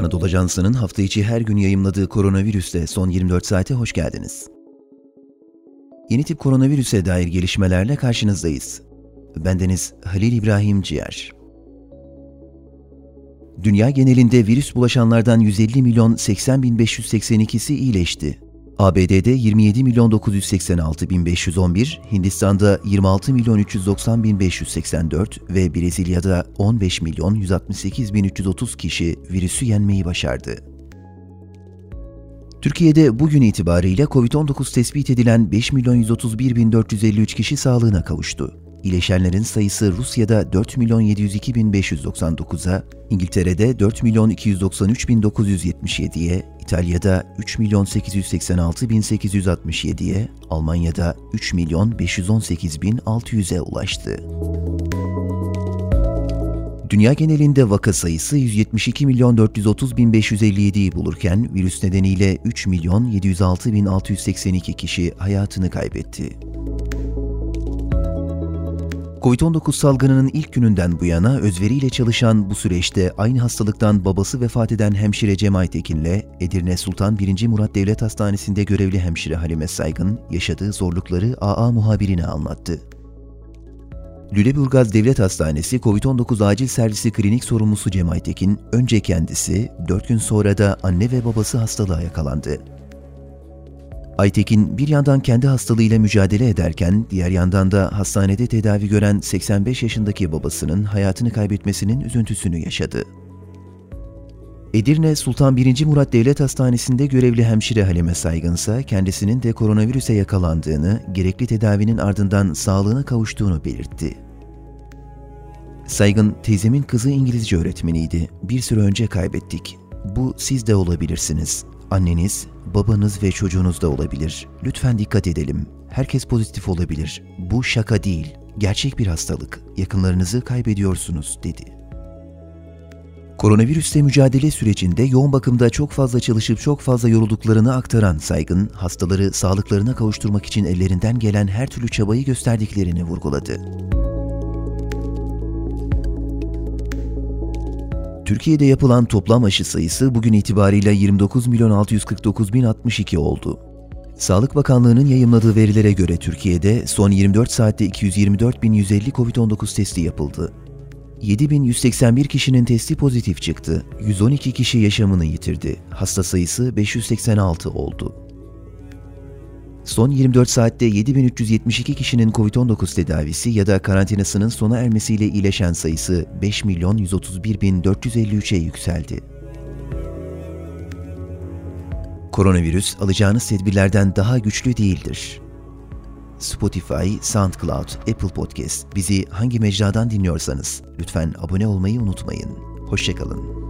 Anadolu Ajansı'nın hafta içi her gün yayımladığı koronavirüste son 24 saate hoş geldiniz. Yeni tip koronavirüse dair gelişmelerle karşınızdayız. Bendeniz Halil İbrahim Ciğer. Dünya genelinde virüs bulaşanlardan 150 milyon 80 bin 582'si iyileşti. ABD'de 27 milyon 986 bin 511, Hindistan'da 26 milyon 390 bin 584 ve Brezilya'da 15 milyon 168 bin 330 kişi virüsü yenmeyi başardı. Türkiye'de bugün itibariyle COVID-19 tespit edilen 5 milyon 131 bin 453 kişi sağlığına kavuştu. İyileşenlerin sayısı Rusya'da 4 milyon 702 bin 599'a, İngiltere'de 4 milyon 293 bin 977'ye, İtalya'da 3 milyon 886 bin 867'ye, Almanya'da 3 milyon 518 bin 600'e ulaştı. Dünya genelinde vaka sayısı 172 milyon 430 bin 557'yi bulurken virüs nedeniyle 3 milyon 706 bin 682 kişi hayatını kaybetti. Covid-19 salgınının ilk gününden bu yana özveriyle çalışan bu süreçte aynı hastalıktan babası vefat eden hemşire Cemal Tekin'le Edirne Sultan 1. Murat Devlet Hastanesi'nde görevli hemşire Halime Saygın yaşadığı zorlukları AA muhabirine anlattı. Lüleburgaz Devlet Hastanesi COVID-19 acil servisi klinik sorumlusu Cemal Tekin, önce kendisi, 4 gün sonra da anne ve babası hastalığa yakalandı. Aytekin bir yandan kendi hastalığıyla mücadele ederken diğer yandan da hastanede tedavi gören 85 yaşındaki babasının hayatını kaybetmesinin üzüntüsünü yaşadı. Edirne Sultan 1. Murat Devlet Hastanesi'nde görevli hemşire Halime Saygın ise kendisinin de koronavirüse yakalandığını, gerekli tedavinin ardından sağlığına kavuştuğunu belirtti. Saygın, teyzemin kızı İngilizce öğretmeniydi. Bir süre önce kaybettik. Bu siz de olabilirsiniz. Anneniz, babanız ve çocuğunuz da olabilir. Lütfen dikkat edelim. Herkes pozitif olabilir. Bu şaka değil. Gerçek bir hastalık. Yakınlarınızı kaybediyorsunuz, dedi. Koronavirüsle mücadele sürecinde yoğun bakımda çok fazla çalışıp çok fazla yorulduklarını aktaran Saygın, hastaları sağlıklarına kavuşturmak için ellerinden gelen her türlü çabayı gösterdiklerini vurguladı. Türkiye'de yapılan toplam aşı sayısı bugün itibariyle 29 milyon 649 bin 62 oldu. Sağlık Bakanlığı'nın yayımladığı verilere göre Türkiye'de son 24 saatte 224 bin 150 COVID-19 testi yapıldı. 7181 kişinin testi pozitif çıktı. 112 kişi yaşamını yitirdi. Hasta sayısı 586 oldu. Son 24 saatte 7372 kişinin COVID-19 tedavisi ya da karantinasının sona ermesiyle iyileşen sayısı 5 milyon 131 bin 453'e yükseldi. Koronavirüs alacağınız tedbirlerden daha güçlü değildir. Spotify, SoundCloud, Apple Podcast bizi hangi mecradan dinliyorsanız lütfen abone olmayı unutmayın. Hoşçakalın.